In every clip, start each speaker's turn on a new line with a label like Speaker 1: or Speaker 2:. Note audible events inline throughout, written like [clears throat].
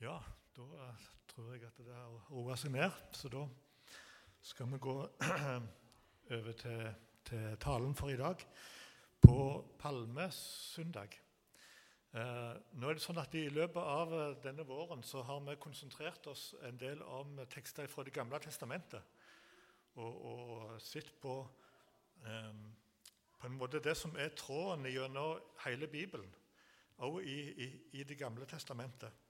Speaker 1: Ja, da eh, tror jeg at det har roa seg ned. Så da skal vi gå [clears throat] over til, til talen for i dag på palmesøndag. Eh, nå er det sånn at I løpet av eh, denne våren så har vi konsentrert oss en del om tekster fra Det gamle testamentet. Og, og sett på, eh, på en måte det som er tråden gjennom hele Bibelen, også i, i, i Det gamle testamentet.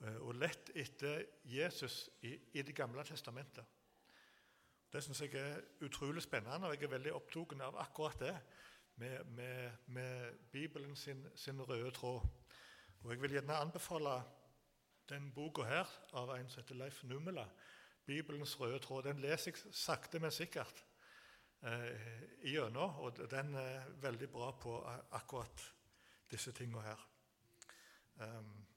Speaker 1: Eh, og lett etter Jesus i, i Det gamle testamentet. Det syns jeg er utrolig spennende, og jeg er veldig opptatt av akkurat det. Med, med, med Bibelen sin, sin, røde tråd. Og Jeg vil gjerne anbefale den boka her av en som heter Leif Numela. 'Bibelens røde tråd'. Den leser jeg sakte, men sikkert eh, gjennom. Og den er veldig bra på akkurat disse tingene her. Um,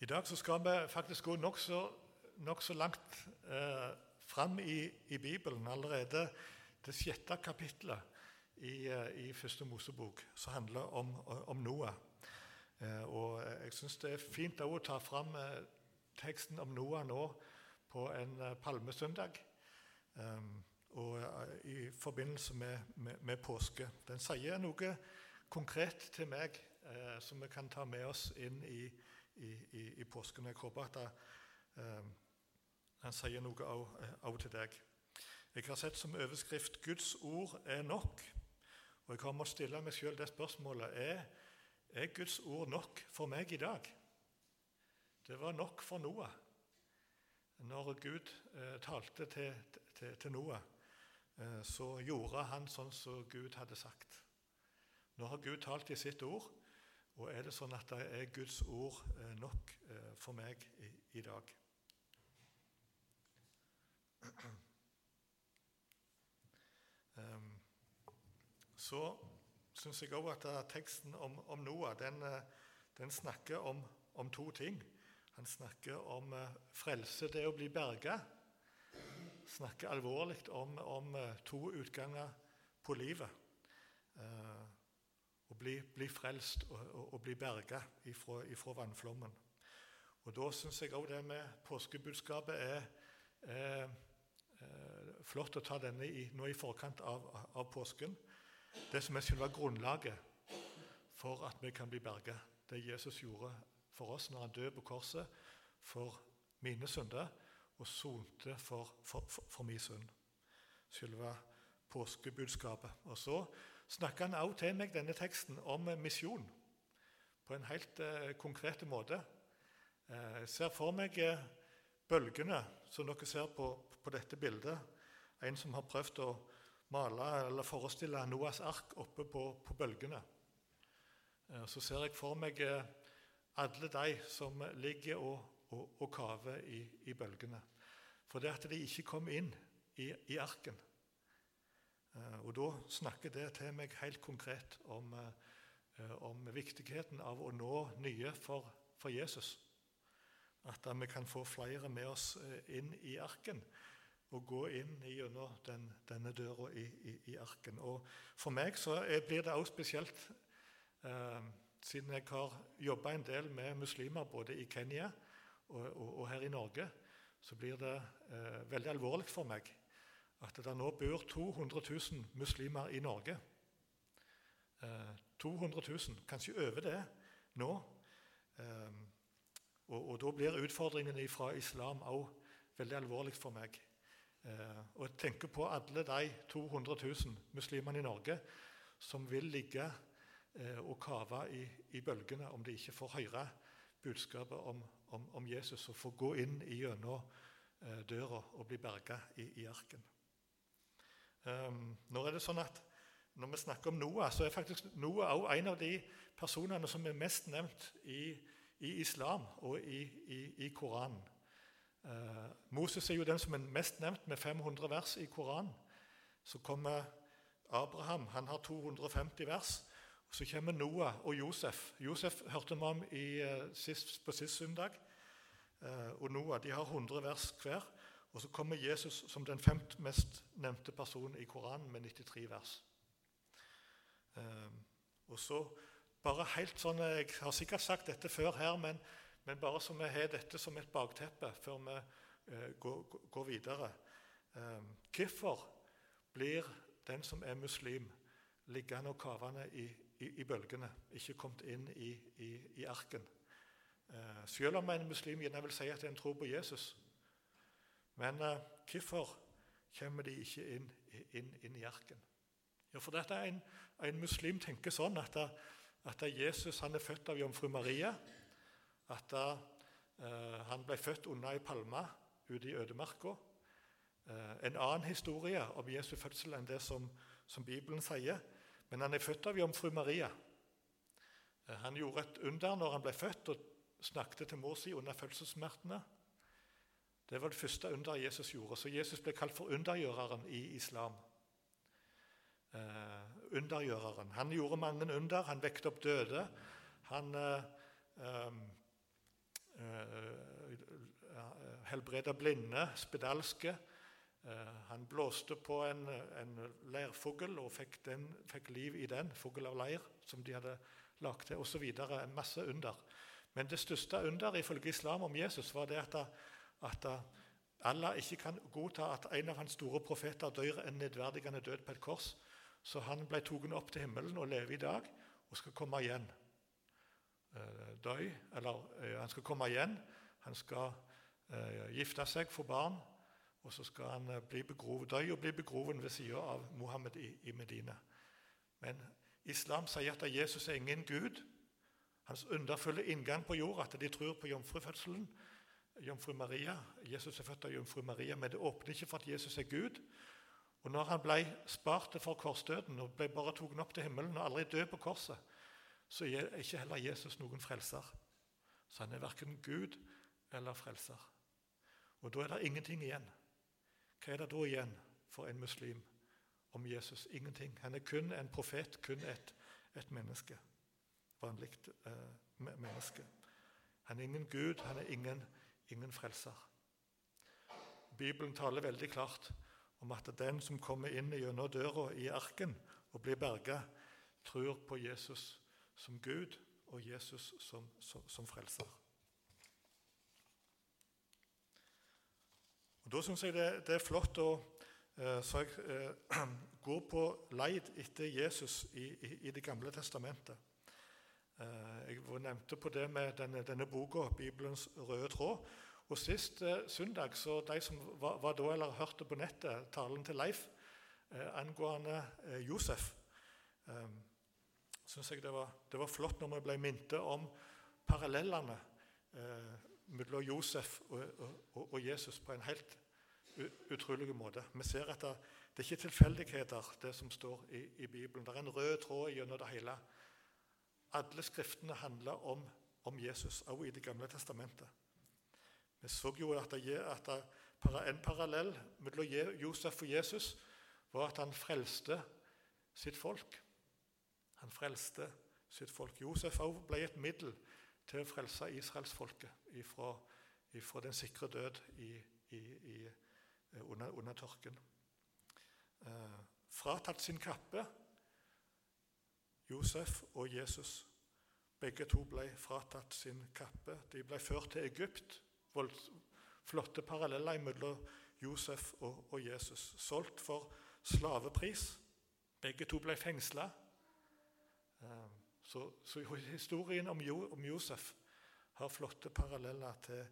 Speaker 1: i dag så skal vi faktisk gå nokså nok så langt eh, fram i, i, Bibelen. Allerede det sjette kapittelet i, eh, i Første Mosebok, som handler om, om Noah. Eh, og Jeg syns det er fint å ta fram eh, teksten om Noah nå på en eh, palmesøndag. Eh, og i forbindelse med, med, med, påske. Den sier noe konkret til meg som vi kan ta med oss inn i i, i, i påsken. Jeg håper at det, eh, han sier noe av eh, til deg. Jeg har sett som overskrift 'Guds ord er nok'. Og jeg har måttet stille meg sjøl det spørsmålet er, er Guds ord nok for meg i dag. Det var nok for Noah når Gud eh, talte til, til, til Noah. Eh, så gjorde han sånn som Gud hadde sagt. Nå har Gud talt i sitt ord, og er det sånn at det er Guds ord eh, nok eh, for meg i, dag? Um, [clears throat] så syns jeg òg at teksten om, om Noah den, eh, den snakker om, om, to ting. Han snakker om frelse, det å bli berga. Snakker alvorlig om, om to utganger på livet. Å bli, bli, frelst og, og, og bli berga ifra, ifra, vannflommen. Og Da syns jeg òg det med påskebudskapet er, er, er, flott å ta denne i, nå i forkant av, av, påsken. Det som er selve grunnlaget for at vi kan bli berga. Det Jesus gjorde for oss når han døde på korset for mine synder og sonte for, for, for, for min synd. Selve påskebudskapet. Og så snakker han også til meg denne teksten om misjon på en helt eh, konkret måte. Eh, jeg ser for meg eh, bølgene som dere ser på, på, dette bildet. En som har prøvd å male eller forestille Noas ark oppe på, på bølgene. Eh, så ser jeg for meg eh, alle de som ligger og, og, og kaver i, i, bølgene. For det at de ikke kom inn i, i arken. Eh, og Da snakker det til meg helt konkret om, eh, om viktigheten av å nå nye for, for Jesus. At vi kan få flere med oss eh, inn i arken og gå inn gjennom den, denne døra i, i, i, arken. Og For meg så blir det også spesielt, eh, siden jeg har jobba en del med muslimer både i Kenya og, og, og her i Norge, så blir det eh, veldig alvorlig for meg at det nå bor 200 000 muslimer i Norge. Eh, 200 000, kanskje over det nå. Eh, og, og, Da blir utfordringene fra islam òg veldig alvorlig for meg. Eh, og jeg tenker på alle de 200 000 muslimene i Norge som vil ligge eh, og kave i, i, bølgene om de ikke får høre budskapet om, om, om Jesus og får gå inn gjennom eh, døra og bli berga i, i arken. Um, nå er det sånn at Når vi snakker om Noah, så er faktisk Noah også en av de personene som er mest nevnt i, i islam og i, i, i Koranen. Uh, Moses er jo den som er mest nevnt, med 500 vers i Koranen. Så kommer Abraham, han har 250 vers. Så kommer Noah og Josef. Josef hørte vi om i, uh, sist, på sist søndag. Uh, og Noah de har 100 vers hver. Og så kommer Jesus som den femt mest nevnte personen i Koranen med 93 vers. Um, og så bare helt sånn, Jeg har sikkert sagt dette før her, men men bare så vi har dette som et bakteppe før vi eh, går, videre. Eh, hvorfor blir den som er muslim, liggende og kavende i, i, i bølgene, ikke kommet inn i, i arken? Eh, selv om en muslim gjerne vil si at en tror på Jesus. Men eh, hvorfor kommer de ikke inn, inn, inn i arken? Jo, for dette er en, en muslim tenker sånn at, at Jesus er født av jomfru Maria. At eh, han ble født under ei palme ute i ødemarka. Eh, en annen historie om Jesu fødsel enn det som, som, Bibelen sier. Men han er født av jomfru Maria. Uh, han gjorde et under når han ble født, og snakket til mor si under fødselssmertene. Det var det første underet Jesus gjorde. Så Jesus ble kalt for undergjøreren i islam eh, undergjøreren. Han gjorde mange under. Han vekket opp døde. Han eh, eh, helbreda blinde, spedalske. Eh, han blåste på en, en leirfugl og fikk, den, fikk, liv i den, fugl av leir, som de hadde lagd til, osv. En masse under. Men det største under ifølge islam om Jesus var det at, at Allah ikke kan godta at en av hans store profeter dør en nedverdigende død på et kors. Så han ble tatt opp til himmelen og lever i dag og skal komme igjen. Eh, døy, eller eh, Han skal komme igjen, han skal eh, gifte seg, få barn, og så skal han bli begrovet, dø og bli begrovet ved siden av Mohammed i, i Medina. Men islam sier at Jesus er ingen gud. Hans underfulle inngang på jord, at de tror på jomfrufødselen, jomfru Maria. Jesus er født av jomfru Maria, men det åpner ikke for at Jesus er Gud. Og når han ble spart for korsdøden og ble bare tatt opp til himmelen og aldri død på korset, så er ikke heller Jesus noen frelser. Så han er verken Gud eller frelser. Og da er det ingenting igjen. Hva er det da igjen for en muslim om Jesus? Ingenting. Han er kun en profet, kun et, et menneske. Vanlig eh, menneske. Han er ingen Gud, han er ingen, ingen frelser. Bibelen taler veldig klart om at den som kommer inn gjennom døra i arken og blir berga, tror på Jesus som Gud og Jesus som, som, som frelser. Og Da syns jeg det, det, er flott å eh, så jeg, eh, [clears throat] gå på leid etter Jesus i, i, i Det gamle testamentet. Eh, jeg nevnte på det med denne, denne boka, Bibelens røde tråd. Og Sist eh, søndag så de som var, var, da eller hørte på nettet talen til Leif eh, angående eh, Josef, eh, syns jeg det var, det var, flott når vi ble minnet om parallellene eh, mellom Josef og, og, og, Jesus på en helt utrolig måte. Vi ser at det, det er ikke tilfeldigheter, det som står i, i, Bibelen. Det er en rød tråd gjennom det hele. Alle skriftene handler om, om Jesus, også i Det gamle testamentet. Vi så jo at, det, at det, en parallell mellom Josef og Jesus var at han frelste sitt folk. Han frelste sitt folk. Josef ble et middel til å frelse israelsfolket ifra, ifra den sikre død i, i, i, under, under, tørken. Eh, fratatt sin kappe, Josef og Jesus. Begge to ble fratatt sin kappe. De ble ført til Egypt flotte paralleller mellom Josef og, og, Jesus. Solgt for slavepris. Begge to ble fengsla. Eh, så, så, historien om, jo, om, Josef har flotte paralleller til,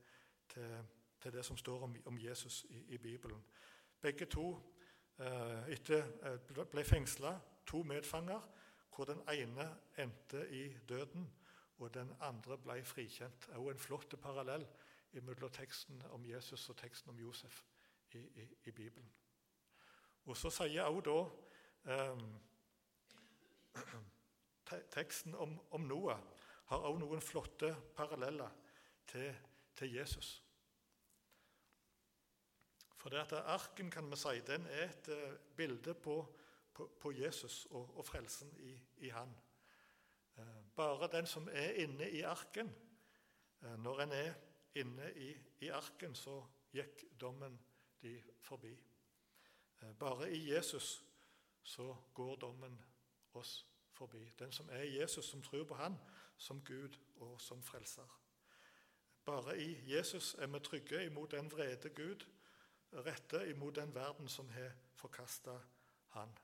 Speaker 1: til, til det som står om, om Jesus i, i, Bibelen. Begge to eh, etter, eh, ble fengsla, to medfanger, hvor den ene endte i døden, og den andre ble frikjent. Det er Også en flott parallell mellom teksten om Jesus og teksten om Josef i, i, i Bibelen. Og Så sier også da [clears throat] eh, Teksten om, om, Noah har også noen flotte paralleller til, til Jesus. For det at Arken kan vi si, den er et uh, bilde på, på, på, Jesus og, og frelsen i, i han. Uh, bare den som er inne i arken, uh, når en er inne i, i arken, så gikk dommen de forbi. Eh, bare i Jesus så går dommen oss forbi. Den som er Jesus, som tror på Han som Gud og som frelser. bare i Jesus er vi trygge imot den vrede Gud retter imot den verden som har forkasta Han.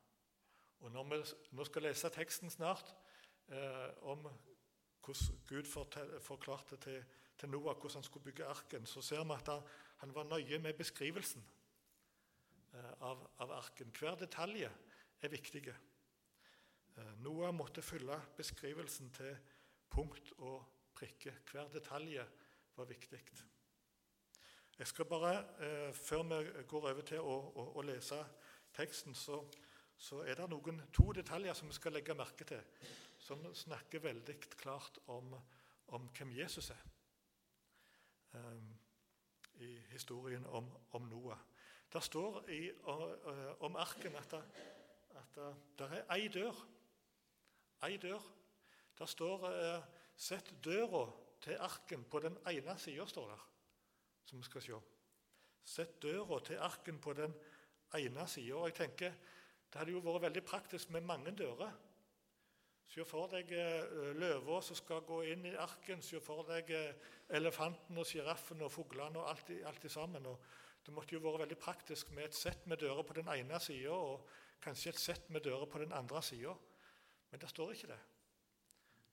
Speaker 1: Og Når vi nå skal lese teksten snart eh, om hvordan Gud forklarte til, til Noah hvordan han skulle bygge arken, så ser vi at han var nøye med beskrivelsen eh, av, av arken. Hver detalj er viktig. Eh, Noah måtte følge beskrivelsen til punkt og prikke. Hver detalj var viktig. Jeg skal bare, eh, Før vi går over til å, å, å lese teksten, så, så, er det noen to detaljer som vi skal legge merke til, som snakker veldig klart om, om hvem Jesus er um, i historien om, om Noah. Det står i, om arken at det, at det er ei dør. Ei dør. Der står uh, 'Sett døra til arken på den ene sida', står der, som vi skal se. Sett døra til arken på den ene sida. Jeg tenker det hadde jo vært veldig praktisk med mange dører. Se for deg uh, løva som skal gå inn i arken. Se for deg uh, elefanten og sjiraffen og fuglene og alt, alt sammen. Og det måtte jo vært veldig praktisk med et sett med dører på den ene sida og kanskje et sett med dører på den andre sida. Men det står ikke det.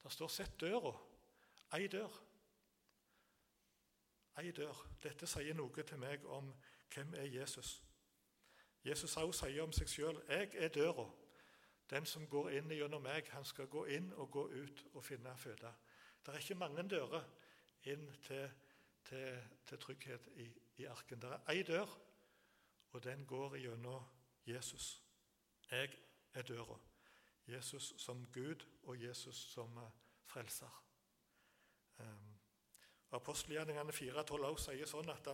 Speaker 1: Det står 'sett døra'. Ei dør. Ei dør. Dette sier noe til meg om hvem er Jesus. Jesus også sier om seg sjøl 'Jeg er døra'. Den som går inn gjennom meg, han skal gå inn og gå ut og finne føde. Det er ikke mange dører inn til, til, til trygghet i, i, arken. Det er ei dør, og den går gjennom Jesus. Jeg er døra. Jesus som Gud og Jesus som eh, frelser. Apostelgjerningene 4,12 sier sånn at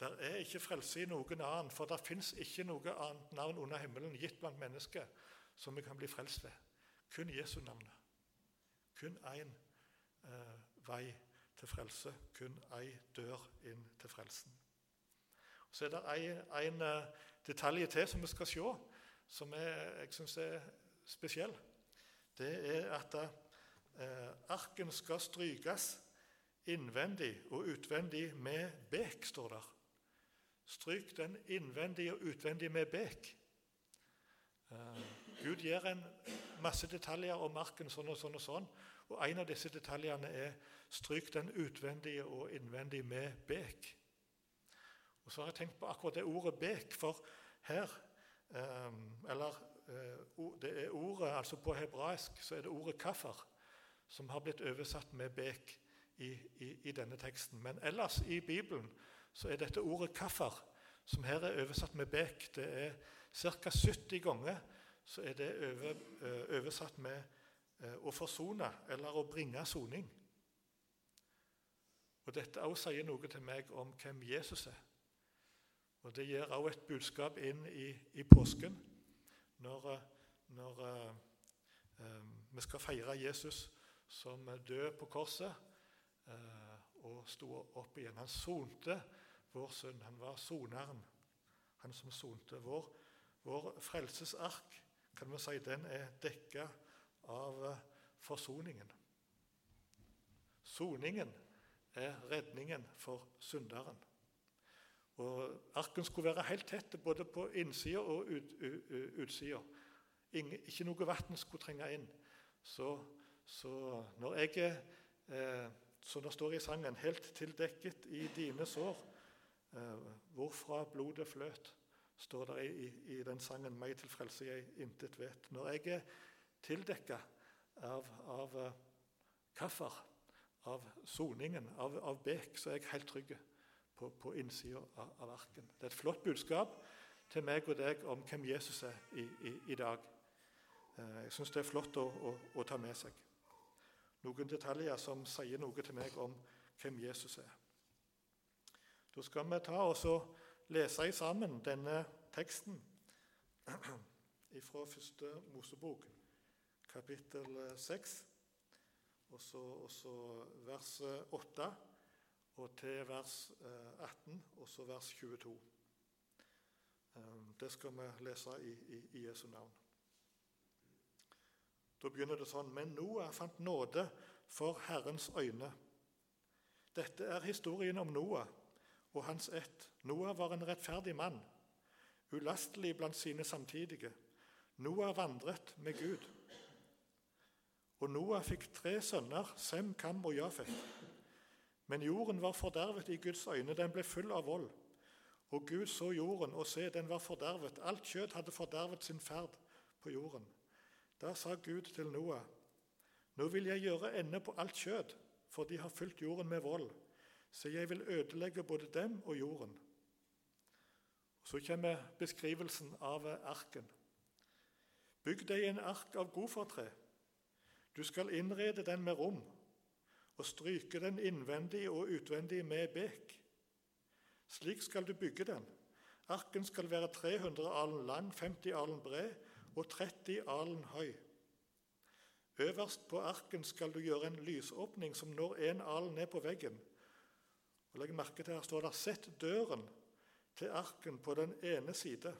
Speaker 1: det, er ikke frelse i noen annen, for det fins ikke noe annet navn under himmelen gitt blant mennesker som vi kan bli frelst ved. Kun Jesu navn. Kun én eh, vei til frelse. Kun ei dør inn til frelsen. Så er det en uh, detalj til som vi skal se, som er, jeg syns er spesiell. Det er at eh, arken skal strykes innvendig og utvendig med bek, står der. Stryk den innvendig og utvendig med bek. Uh, Gud gir en masse detaljer om marken sånn og sånn og sånn. Og en av disse detaljene er stryk den utvendige og innvendig med bek. Og så har jeg tenkt på akkurat det ordet bek, for her um, Eller uh, det er ordet, altså På hebraisk så er det ordet 'kaffer' som har blitt oversatt med 'bek' i, i, i, denne teksten. Men ellers i Bibelen så er dette ordet 'kaffer', som her er oversatt med 'bek', det er ca. 70 ganger så er det over, eh, oversatt med eh, 'å forsone' eller 'å bringe soning'. Og Dette også sier noe til meg om hvem Jesus er. Og Det gir også et budskap inn i, i påsken når, eh, når uh, uh, vi skal feire Jesus som død på korset og sto opp igjen. Han sonte vår synd. Han var soneren, han som sonte. Vår, vår frelsesark kan vi si, den er dekka av uh, forsoningen. Soningen er redningen for synderen. Og Arken skulle være helt tett både på innsida og ut, utsida. Ikke noe vann skulle trenge inn. Så, så når jeg eh, som det står i sangen, helt tildekket i dine sår, eh, hvorfra blodet fløt, står det i, i, den sangen 'Meg til frelse jeg intet vet'. Når jeg er tildekka av, av uh, kaffer, av soningen, av, av bek, så er jeg helt trygg på, på innsida av, av, arken. Det er et flott budskap til meg og deg om hvem Jesus er i, i, i dag. Eh, jeg syns det er flott å, å, å, ta med seg. Noen detaljer som sier noe til meg om hvem Jesus er. Da skal vi ta og lese sammen denne teksten [clears throat] fra første Mosebok, kapittel 6, og så vers 8 og til vers 18, eh, og så vers 22. Eh, det skal vi lese i, i, i Jesu navn. Da begynner det sånn Men Noah fant nåde for Herrens øyne. Dette er historien om Noah og hans ett. Noah var en rettferdig mann, ulastelig blant sine samtidige. Noah vandret med Gud. Og Noah fikk tre sønner, Sem, Kam og Jafet. Men jorden var fordervet i Guds øyne, den ble full av vold. Og Gud så jorden, og se, den var fordervet. Alt kjøtt hadde fordervet sin ferd på jorden. Da sa Gud til Noah, nå vil jeg gjøre ende på alt kjød, for de har fylt jorden med vold. Så jeg vil ødelegge både dem og jorden. Så kommer beskrivelsen av arken. Bygg deg en ark av godfortre. Du skal innrede den med rom og stryke den innvendig og utvendig med bek. Slik skal du bygge den. Arken skal være 300 alen lang, 50 alen bred og 30 alen høy. Øverst på arken skal du gjøre en lysåpning som når en alen ned på veggen. Og Legg merke til her står det 'Sett døren til arken på den ene side'.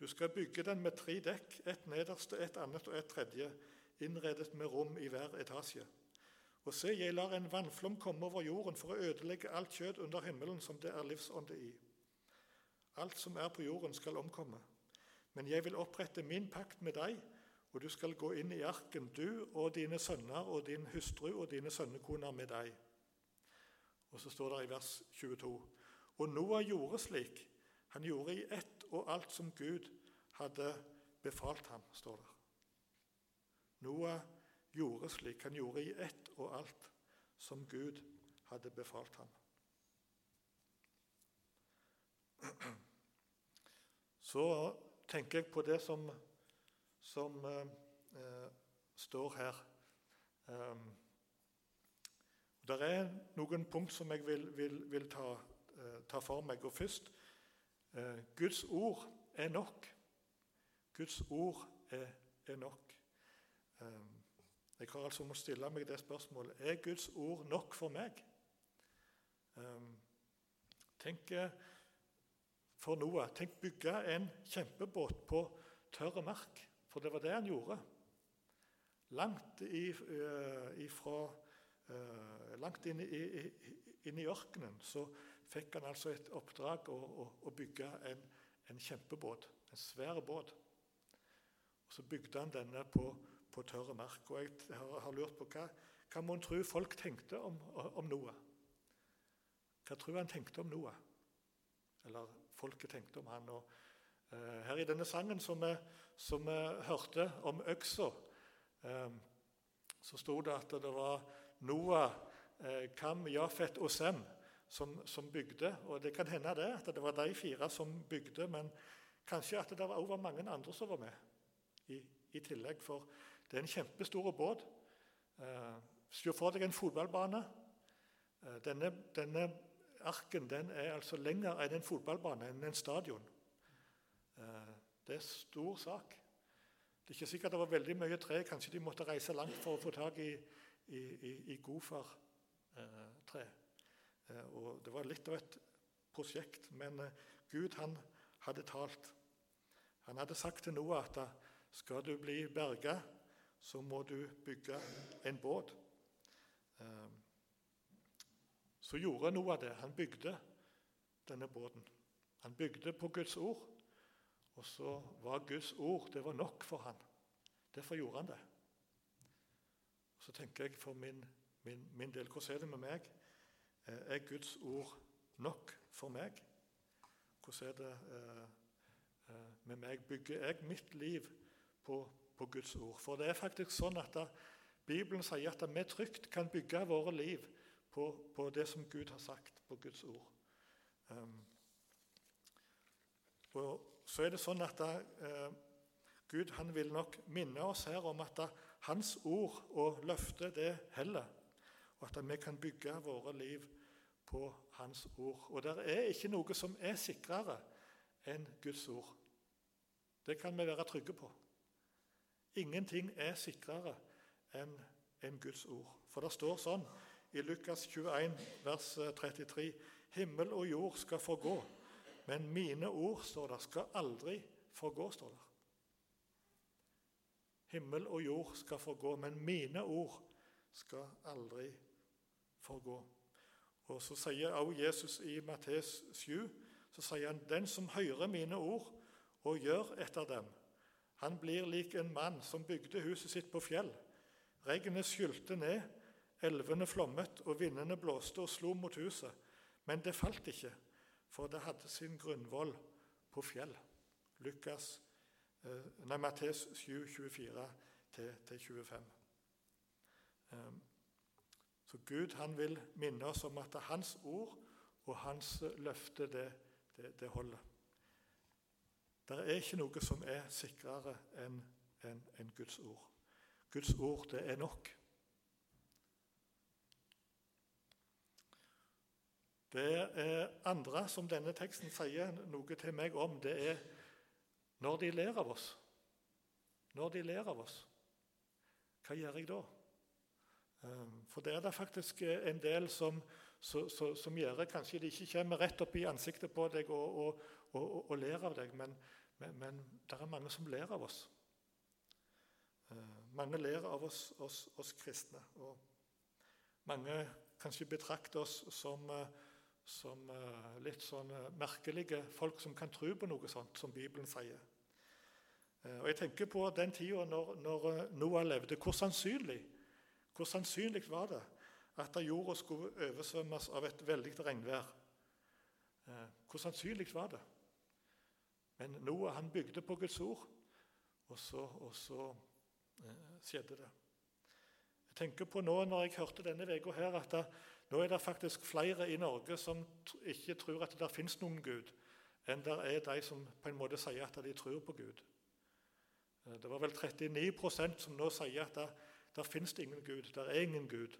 Speaker 1: Du skal bygge den med tre dekk, ett nederste, ett annet og ett tredje, innredet med rom i hver etasje. Og se, jeg lar en vannflom komme over jorden for å ødelegge alt kjøtt under himmelen som det er livsånde i. Alt som er på jorden, skal omkomme. Men jeg vil opprette min pakt med deg, og du skal gå inn i arken, du og dine sønner og din hustru og dine sønnekoner med deg. Og så står det i vers 22.: Og Noah gjorde slik. Han gjorde i ett og alt som Gud hadde befalt ham, står det. Noah gjorde slik. Han gjorde i ett og alt som Gud hadde befalt ham. [clears throat] Så tenker jeg på det som, som eh, står her. Um, det er noen punkt som jeg vil, vil, vil ta, eh, ta, for meg. Og først eh, Guds ord er nok. Guds ord er, er nok. Um, jeg har altså må stille meg det spørsmålet er Guds ord nok for meg. Um, tenk for Noah tenk bygge en kjempebåt på tørre mark, for det var det han gjorde. Langt, i, uh, ifra, uh, langt inn, i, inn, i, ørkenen så fikk han altså et oppdrag å, å, å bygge en, en, kjempebåt, en svær båt. Og Så bygde han denne på på tørre mark. Og jeg har, lurt på hva, hva mon tro folk tenkte om, om Noah? Hva tror han tenkte om Noah? Eller folket tenkte om han. Og, uh, her i denne sangen som vi, som vi hørte om øksa, um, så sto det at det var Noah, uh, Kam, Jafet og Sem som, som, bygde. Og det kan hende det, at det var de fire som bygde, men kanskje at det var mange andre som var med i, i tillegg. For det er en kjempestor båt. Eh, Se for deg en fotballbane. Eh, denne, denne, arken den er altså lenger enn en fotballbane, enn en stadion. Eh, det er stor sak. Det er ikke sikkert det var veldig mye tre. Kanskje de måtte reise langt for å få tak i, i, i, i godfartre. Og det var litt av et prosjekt, men Gud han hadde talt. Han hadde sagt til Noah at skal du bli berga, så må du bygge en båt. Så gjorde Noah det. Han bygde denne båten. Han bygde på Guds ord, og så var Guds ord det var nok for han. Derfor gjorde han det. Så tenker jeg for min, min, min del Hvordan er det med meg? Eh, er Guds ord nok for meg? Hvordan er det eh, eh, med meg? Bygger jeg mitt liv på på Guds ord. For det er faktisk sånn at da, Bibelen sier at vi trygt kan bygge våre liv på, på, det som Gud har sagt, på Guds ord. Um, og så er det sånn at uh, Gud han vil nok minne oss her om at da, Hans ord og løfte det heller, og at da, vi kan bygge våre liv på Hans ord. Og det er ikke noe som er sikrere enn Guds ord. Det kan vi være trygge på. Ingenting er sikrere enn en Guds ord. For det står sånn i Lukas 21, vers 33.: Himmel og jord skal forgå, men mine ord, står der, skal aldri forgå. står der. Himmel og jord skal forgå, men mine ord skal aldri forgå. Og Så sier også Jesus i Mattes 7 så sier han, 'Den som hører mine ord og gjør etter dem, han blir lik en mann som bygde huset sitt på fjell. Regnet skylte ned, elvene flommet, og vindene blåste og slo mot huset. Men det falt ikke, for det hadde sin grunnvoll på fjell. Lukas, eh, nei, Mattes 7, 24-25. Ehm, så Gud han vil minne oss om at hans ord og hans løfte, det, det, det holder. Det er ikke noe som er sikrere enn en, en Guds ord. Guds ord, det er nok. Det andre som denne teksten sier noe til meg om, det er når de ler av oss. Når de ler av oss, hva gjør jeg da? Ehm, for det er det faktisk en del som, som, som gjør Kanskje de ikke kommer rett opp i ansiktet på deg og, og, og, og ler av deg, men, men, men, det er mange som ler av oss. Ehm, mange ler av oss, oss, oss kristne. Og mange kanskje betrakter oss som, som eh, litt sånn merkelige folk som kan tro på noe sånt, som Bibelen sier. Eh, og Jeg tenker på den tida når, når eh, Noah levde. Hvor sannsynlig, hvor sannsynlig var det at jorda skulle oversvømmes av et veldig regnvær? Eh, hvor sannsynlig var det? Men Noah han bygde på Guds ord, og så, og så eh, skjedde det. Jeg tenker på nå når jeg hørte denne uka her, at det, nå er det faktisk flere i Norge som ikke tror at det finnes noen Gud, enn det er de som på en måte sier at de tror på Gud. Eh, det var vel 39% som nå sier at det, det finnes ingen Gud. Det er ingen Gud.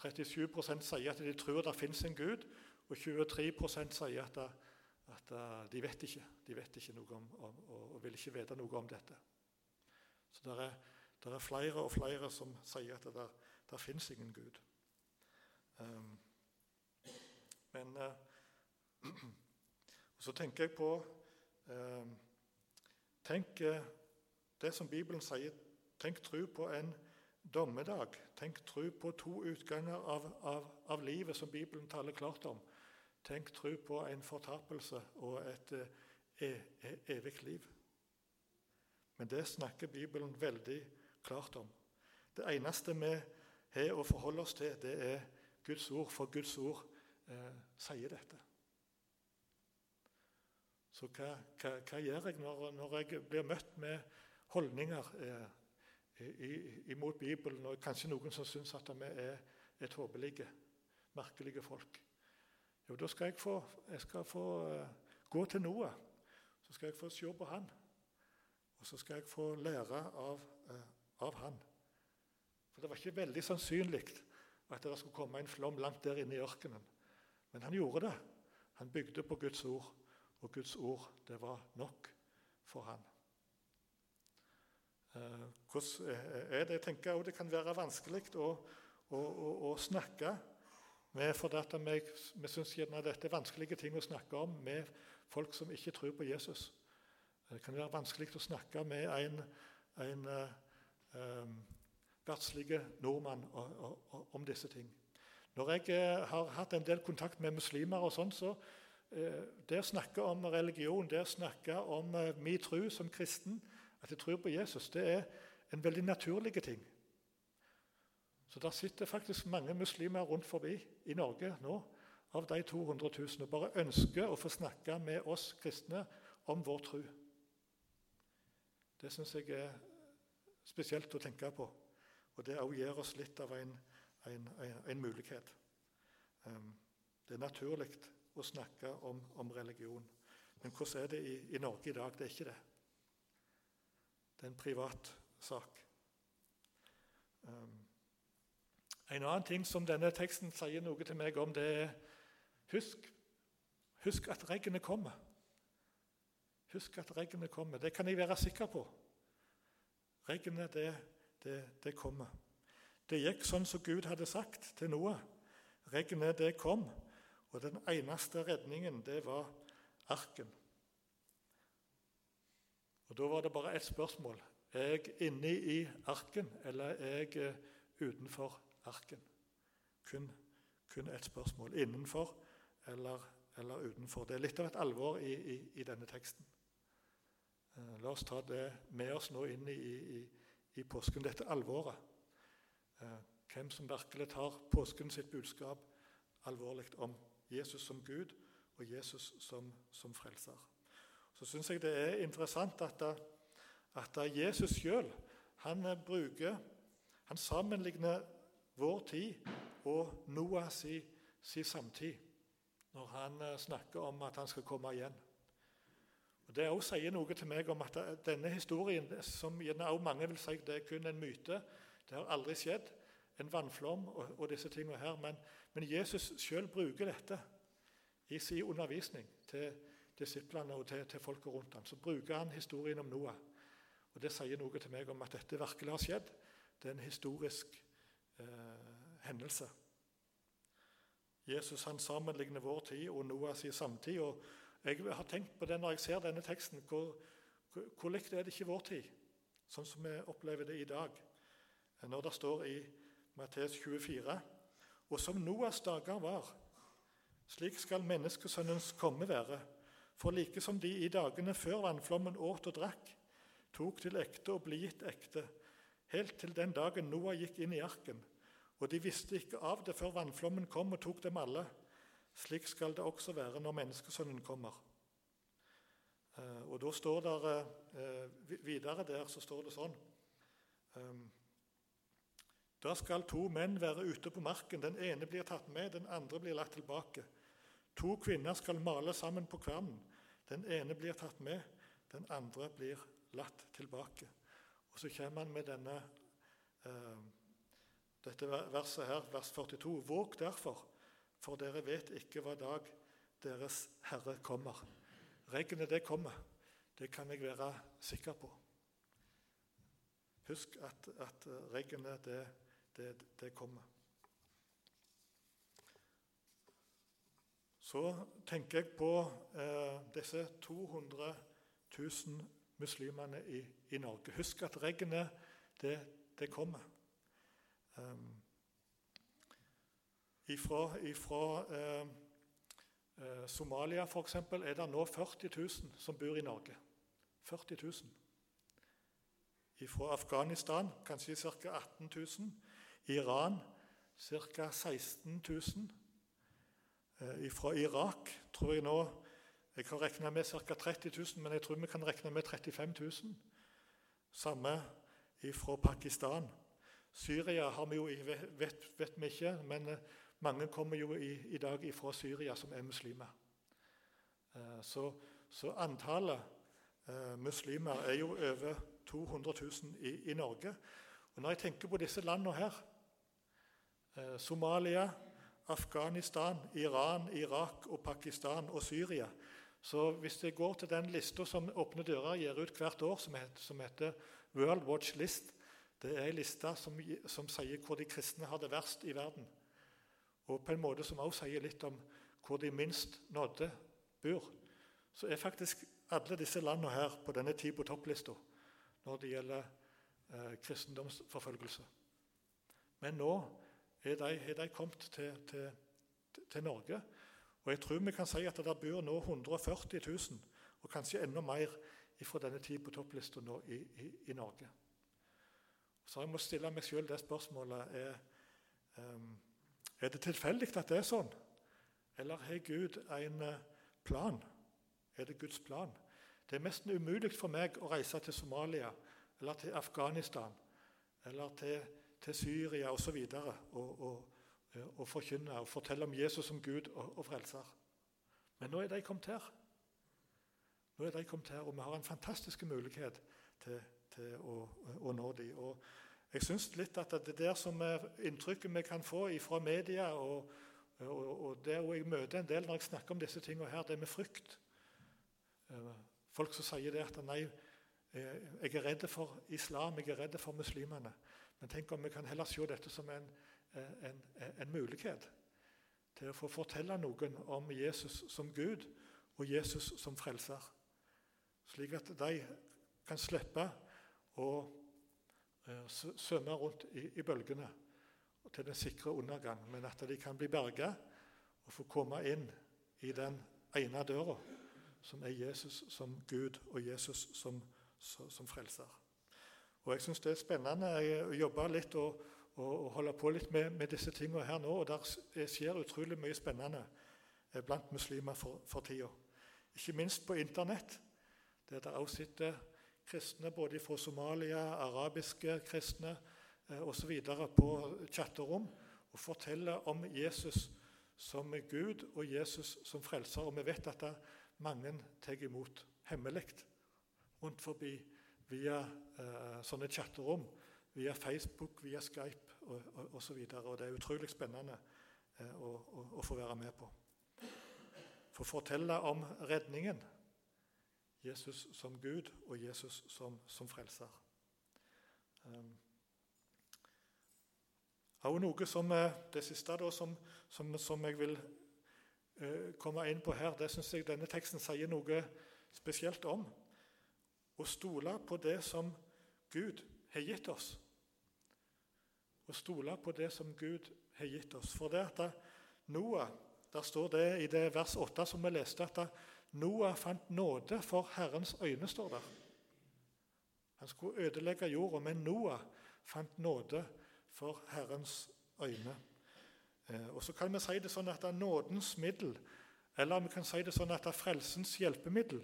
Speaker 1: 37 eh, sier at de tror det finnes en Gud, og 23 sier at, at de vet ikke De vet ikke noe om, om, og vil ikke vite noe om dette. Så det er, det er flere og flere som sier at det, det finnes ingen Gud. Um, men uh, [clears throat] så tenker jeg på um, Tenk det som Bibelen sier, tenk tro på en dommedag. Tenk tro på to utganger av, av, av, livet som Bibelen taler klart om. Tenk tro på en fortapelse og et e, e, evig liv. Men det snakker Bibelen veldig klart om. Det eneste vi har å forholde oss til, det er Guds ord, for Guds ord eh, sier dette. Så hva, hva, hva gjør jeg når, når jeg blir møtt med holdninger eh, imot Bibelen, og kanskje noen som syns at vi er, er tåpelige, merkelige folk. Jo, da skal jeg få, jeg skal få uh, gå til Noah. Så skal jeg få se på han. Og så skal jeg få lære av, uh, av han. For det var ikke veldig sannsynlig at det skulle komme en flom langt der inne i ørkenen. Men han gjorde det. Han bygde på Guds ord, og Guds ord det var nok for han. Eh, hvordan er det? Jeg tenker Det kan være vanskelig å, å, å, å snakke med, for vi, vi syns dette er vanskelige ting å snakke om med folk som ikke tror på Jesus. Det kan være vanskelig å snakke med en, en um, verdslig nordmann om disse ting. Når jeg har hatt en del kontakt med muslimer, og sånn, så uh, det å snakke om religion, det å snakke om uh, min tro som kristen, at jeg tror på Jesus, det er en veldig naturlig ting. Så der sitter faktisk mange muslimer rundt forbi i Norge nå av de 200 000 og bare ønsker å få snakke med oss kristne om vår tro. Det syns jeg er spesielt å tenke på. Og det òg gir oss litt av en, en, en, en mulighet. Um, det er naturlig å snakke om, om, religion. Men hvordan er det i, i Norge i dag? Det er ikke det. Det er en privat sak. Um, en annen ting som denne teksten sier noe til meg om, det er husk, husk at regnet kommer. Husk at regnet kommer. Det kan jeg være sikker på. Regnet, det, det, det kommer. Det gikk sånn som Gud hadde sagt til Noah. Regnet, det kom. Og den eneste redningen, det var arken. Og Da var det bare ett spørsmål. Er jeg inne i arken, eller er jeg eh, utenfor arken? Kun, kun ett spørsmål innenfor eller, eller, utenfor. Det er litt av et alvor i, i, i denne teksten. Eh, la oss ta det med oss nå inn i, i påsken, dette alvoret. Eh, hvem som virkelig tar påsken sitt budskap alvorlig om Jesus som Gud og Jesus som, som frelser. Så syns jeg det er interessant at, at Jesus sjøl han bruker Han sammenligner vår tid og Noah si, si samtid når han eh, snakker om at han skal komme igjen. Og Det også sier noe til meg om at denne historien, som også mange vil si det er kun en myte, det har aldri skjedd, en vannflom og, og disse tingene her, men, men Jesus sjøl bruker dette i sin undervisning til disiplene og til, til folket rundt ham. Så bruker han historien om Noah. Og Det sier noe til meg om at dette virkelig har skjedd. Det er en historisk eh, hendelse. Jesus han sammenligner vår tid og Noahs samtid. og Jeg har tenkt på det når jeg ser denne teksten. Hvor, hvor, likt er det ikke vår tid, sånn som vi opplever det i dag? Når det står i Matteus 24.: Og som Noahs dager var, slik skal menneskesønnens komme være. For like som de i dagene før vannflommen åt og drakk, tok til ekte og ble gitt ekte, helt til den dagen Noah gikk inn i arken. Og de visste ikke av det før vannflommen kom og tok dem alle. Slik skal det også være når menneskesønnen kommer. Eh, og da står det eh, Videre der så står det sånn ehm, Da skal to menn være ute på marken. Den ene blir tatt med, den andre blir lagt tilbake. To kvinner skal male sammen på kvernen. Den ene blir tatt med, den andre blir latt tilbake. Og Så kommer han med denne, eh, dette verset her, vers 42. Våg derfor, for dere vet ikke hva dag deres Herre kommer. Regnet, det kommer. Det kan jeg være sikker på. Husk at, at regnet, det, det, det kommer. Så tenker jeg på eh, disse 200 000 muslimene i, i Norge. Husk at regnet, det, det kommer. Um, ifra, ifra eh, eh, Somalia f.eks. er det nå 40 000 som bor i Norge. 40 000. Fra Afghanistan kanskje ca. 18 000. Iran ca. 16 000. Eh, fra Irak tror jeg nå Jeg har regna med ca. 30 000, men jeg tror vi kan regne med 35 000. Samme fra Pakistan. Syria har vi jo, vet, vet vi ikke, men eh, mange kommer jo i, i dag fra Syria som er muslimer. Eh, så, så antallet muslimer er jo over 200 000 i, i Norge. Og Når jeg tenker på disse landene her Somalia, Afghanistan, Iran, Irak og Pakistan og Syria. Så hvis jeg går til den lista som Åpne dører gir ut hvert år, som heter, som heter World Watch List Det er en liste som, som, sier hvor de kristne har det verst i verden. Og på en måte som også sier litt om hvor de minst nådde bor. Så er faktisk alle disse landene her på denne tid på topplista når det gjelder eh, kristendomsforfølgelse. Men nå har de, de kommet til, til, til, Norge. Og jeg tror vi kan si at det bor nå 140 000, og kanskje enda mer fra denne tid på topplista nå i, i, i, Norge. Så jeg må stille meg sjøl det spørsmålet er, um, er det tilfeldig at det er sånn, eller har Gud en eh, plan? Er det Guds plan? Det er nesten umulig for meg å reise til Somalia eller til Afghanistan eller til til Syria osv. Og, og, og, og forkynne og fortelle om Jesus som Gud og, og frelser. Men nå er de kommet her. Nå er de kommet her, og vi har en fantastisk mulighet til, til å, å, nå dem. Og jeg syns litt at det der som er inntrykket vi kan få fra media, og, og, det jeg møter en del når jeg snakker om disse tingene her, det er med frykt. Eh, folk som sier det at nei, eh, jeg er redd for islam, jeg er redd for muslimene. Men tenk om vi kan heller se dette som en, en, en mulighet til å få fortelle noen om Jesus som Gud og Jesus som frelser. Slik at de kan slippe å svømme rundt i, i, bølgene til den sikre undergang, men at de kan bli berga og få komme inn i den ene døra, som er Jesus som Gud og Jesus som, som frelser. Og Jeg syns det er spennende å jobbe litt og, og, og holde på litt med, med disse tingene her nå. og Der skjer utrolig mye spennende eh, blant muslimer for, for tida. Ikke minst på Internett, der det også sitter kristne både fra Somalia, arabiske kristne eh, osv. på chatterom og forteller om Jesus som Gud og Jesus som frelser. Og vi vet at mange tar imot hemmelig rundt forbi via eh, sånne chatterom, via Facebook, via Skype osv. Og, og, og det er utrolig spennende eh, å, å, å, få være med på. For å fortelle om redningen. Jesus som Gud og Jesus som, som frelser. Um, og noe som, eh, Det siste da, som, som, som jeg vil uh, komme inn på her, det syns jeg denne teksten sier noe spesielt om. Å stole på det som Gud har gitt oss. Å stole på det som Gud har gitt oss. For det at Noah, der står det i det vers 8 som vi leste, at Noah fant nåde for Herrens øyne, står der. Han skulle ødelegge jorda, men Noah fant nåde for Herrens øyne. Eh, og Så kan vi si det sånn at det er nådens middel, eller vi kan si det sånn at det er frelsens hjelpemiddel,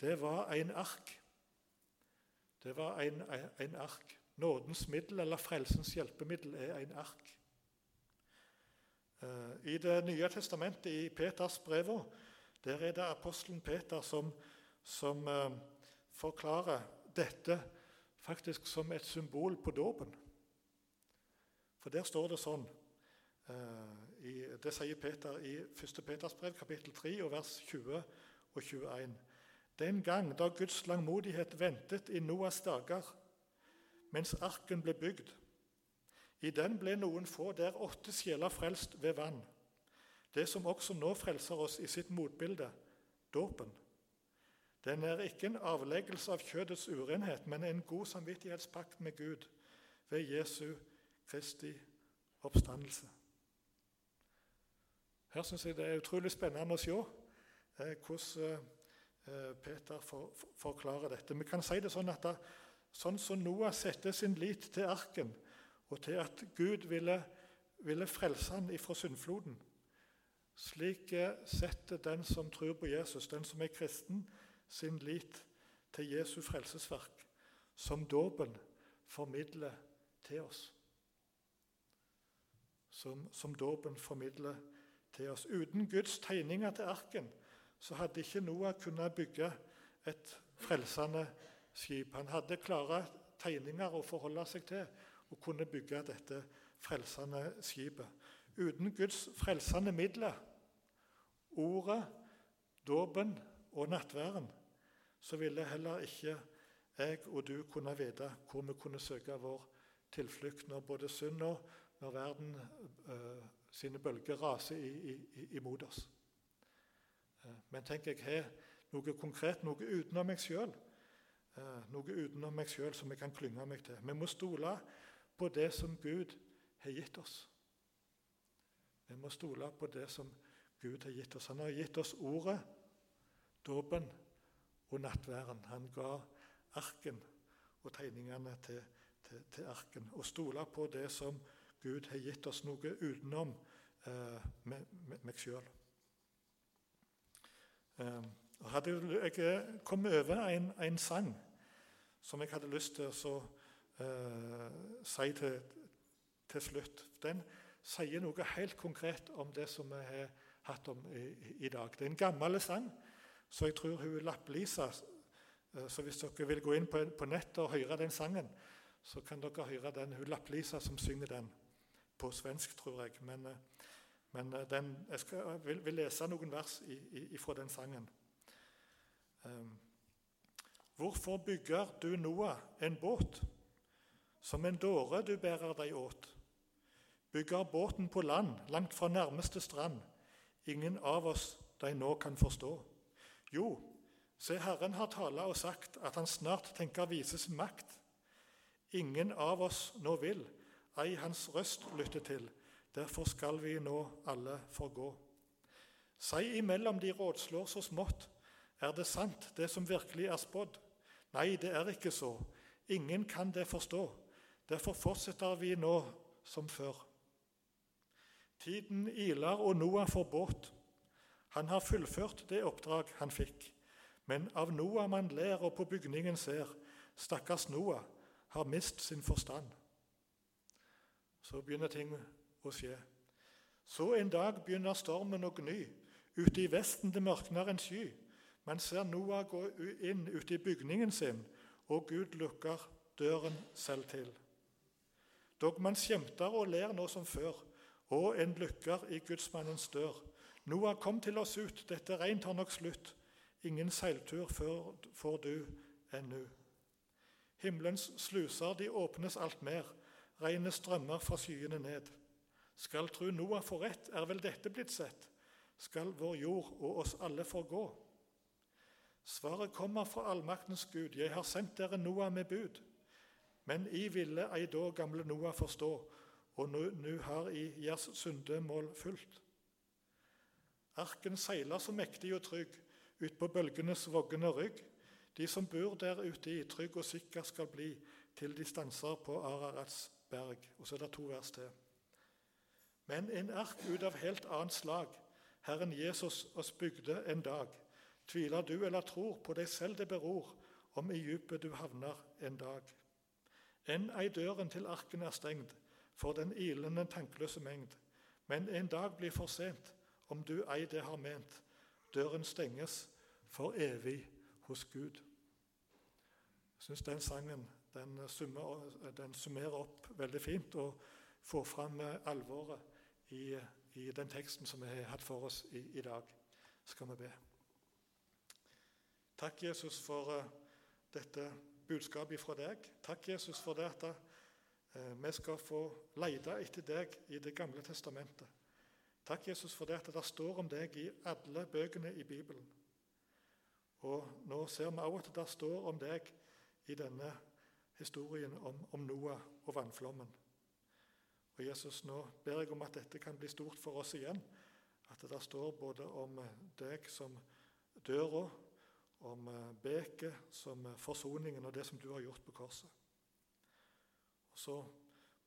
Speaker 1: det var en ark. Det var en, en ark. Nådens middel eller frelsens hjelpemiddel er en ark. Eh, I Det nye testamentet, i Peters brev, der er det apostelen Peter som, som eh, forklarer dette faktisk som et symbol på dåpen. For der står det sånn eh, i, Det sier Peter i 1. Peters brev, kapittel 3, og vers 20 og 21. Den gang da Guds langmodighet ventet i Noas dager, mens arken ble bygd. I den ble noen få, der åtte sjeler frelst ved vann. Det som også nå frelser oss i sitt motbilde, dåpen. Den er ikke en avleggelse av kjødets urenhet, men en god samvittighetspakt med Gud ved Jesu Kristi oppstandelse. Her syns jeg det er utrolig spennende å se eh, hvordan eh, Peter for, for, forklarer dette. Vi kan si det sånn at da, sånn som Noah setter sin lit til arken, og til at Gud ville, ville frelse ham ifra syndfloden, slik setter den som tror på Jesus, den som er kristen, sin lit til Jesu frelsesverk, som dåpen formidler til oss. Som, som dåpen formidler til oss. Uten Guds tegninger til arken så hadde ikke Noah kunnet bygge et frelsende skip. Han hadde klare tegninger å forholde seg til og kunne bygge dette frelsende skipet. Uten Guds frelsende midler, ordet, dåpen og nattværen, så ville heller ikke jeg og du kunne vite hvor vi kunne søke vår tilflukt når både synd og når verden uh, sine bølger raser imot oss. Uh, men tenk, jeg har noe konkret, noe utenom meg sjøl. Eh, noe utenom meg sjøl som jeg kan klynge meg til. Vi må stole på det som Gud har gitt oss. Vi må stole på det som Gud har gitt oss. Han har gitt oss ordet, dåpen og nattværen. Han ga arken og tegningene til, til, til arken. Og stole på det som Gud har gitt oss, noe utenom eh, meg sjøl. Eh, hadde jeg kommet over en, en, sang som jeg hadde lyst til å eh, si til, til, slutt. Den sier noe helt konkret om det som vi har hatt om i, i dag. Det er en gammel sang, så jeg tror hun Lapp-Lisa eh, Så hvis dere vil gå inn på, på nettet og høre den sangen, så kan dere høre den hun Lapp-Lisa som synger den. På svensk, tror jeg. Men, eh, men eh, den, jeg, skal, vil, vil, lese noen vers i, i, fra den sangen. Um, Hvorfor bygger du Noah en båt? Som en dåre du bærer deg åt. Bygger båten på land, langt fra nærmeste strand. Ingen av oss de nå kan forstå. Jo, se, Herren har tala og sagt at han snart tenker vise sin makt. Ingen av oss nå vil ei hans røst lytte til. Derfor skal vi nå alle forgå. Sei imellom de rådslår så smått, er det sant, det som virkelig er spådd? Nei, det er ikke så. Ingen kan det forstå. Derfor fortsetter vi nå som før. Tiden iler, og Noah får båt. Han har fullført det oppdrag han fikk. Men av Noah man ler og på bygningen ser, stakkars Noah har mist sin forstand. Så begynner ting å skje. Så en dag begynner stormen å gny. Ute i vesten det mørkner en sky. Man ser Noah gå inn ute i bygningen sin, og Gud lukker døren selv til. Dog man skjemter og ler nå som før, og en lukker i gudsmannens dør. Noah, kom til oss ut, dette regn tar nok slutt. Ingen seiltur får du ennu. Himmelens sluser, de åpnes alt mer, regnet strømmer fra skyene ned. Skal tru Noah få rett, er vel dette blitt sett? Skal vår jord og oss alle forgå? Svaret kommer fra allmaktens Gud, jeg har sendt dere Noah med bud. Men I ville ei da gamle Noah forstå, og nå har I deres syndemål fulgt. Arken seiler så mektig og trygg ut på bølgenes voggende rygg. De som bor der ute i, trygg og sikker skal bli, til de stanser på Ararats berg. Og så er det to vers til. Men en ark ut av helt annet slag, Herren Jesus oss bygde en dag. Tviler du eller tror på deg selv det beror, om i djupet du havner en dag. Enn ei døren til arken er stengt for den ilende, tankeløse mengd. Men en dag blir for sent, om du ei det har ment. Døren stenges for evig hos Gud. Jeg syns den sangen den summerer, den summerer, opp veldig fint og får fram alvoret i, i, den teksten som vi har hatt for oss i, i dag. Skal vi be. Takk, Jesus, for uh, dette budskapet fra deg. Takk, Jesus, for det at vi skal få lete etter deg i Det gamle testamentet. Takk, Jesus, for det at det står om deg i alle bøkene i Bibelen. Og nå ser vi også at det står om deg i denne historien om, om Noah og vannflommen. Og Jesus, nå ber jeg om at dette kan bli stort for oss igjen. At det står både om deg som døra, om beket som forsoningen og det som du har gjort på korset. Og Så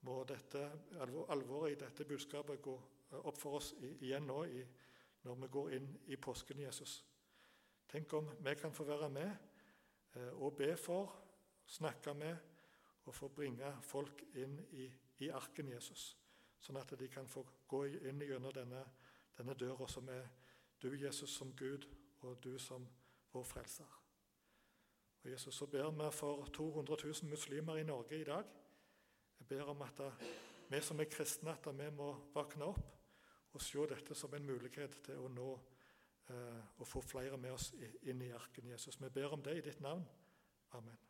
Speaker 1: må dette, alvoret i dette budskapet gå opp for oss igjen nå når vi går inn i påsken, Jesus. Tenk om vi kan få være med eh, og be for, snakke med og få bringe folk inn i, i arken Jesus, sånn at de kan få gå inn gjennom denne, denne døra som er du, Jesus, som Gud, og du som vår frelser. Og Jesus, Så ber vi for 200 000 muslimer i Norge i dag. Jeg ber om at vi som er kristne, at vi må våkne opp og se dette som en mulighet til å nå og eh, få flere med oss inn i arken Jesus. Vi ber om det i ditt navn. Amen.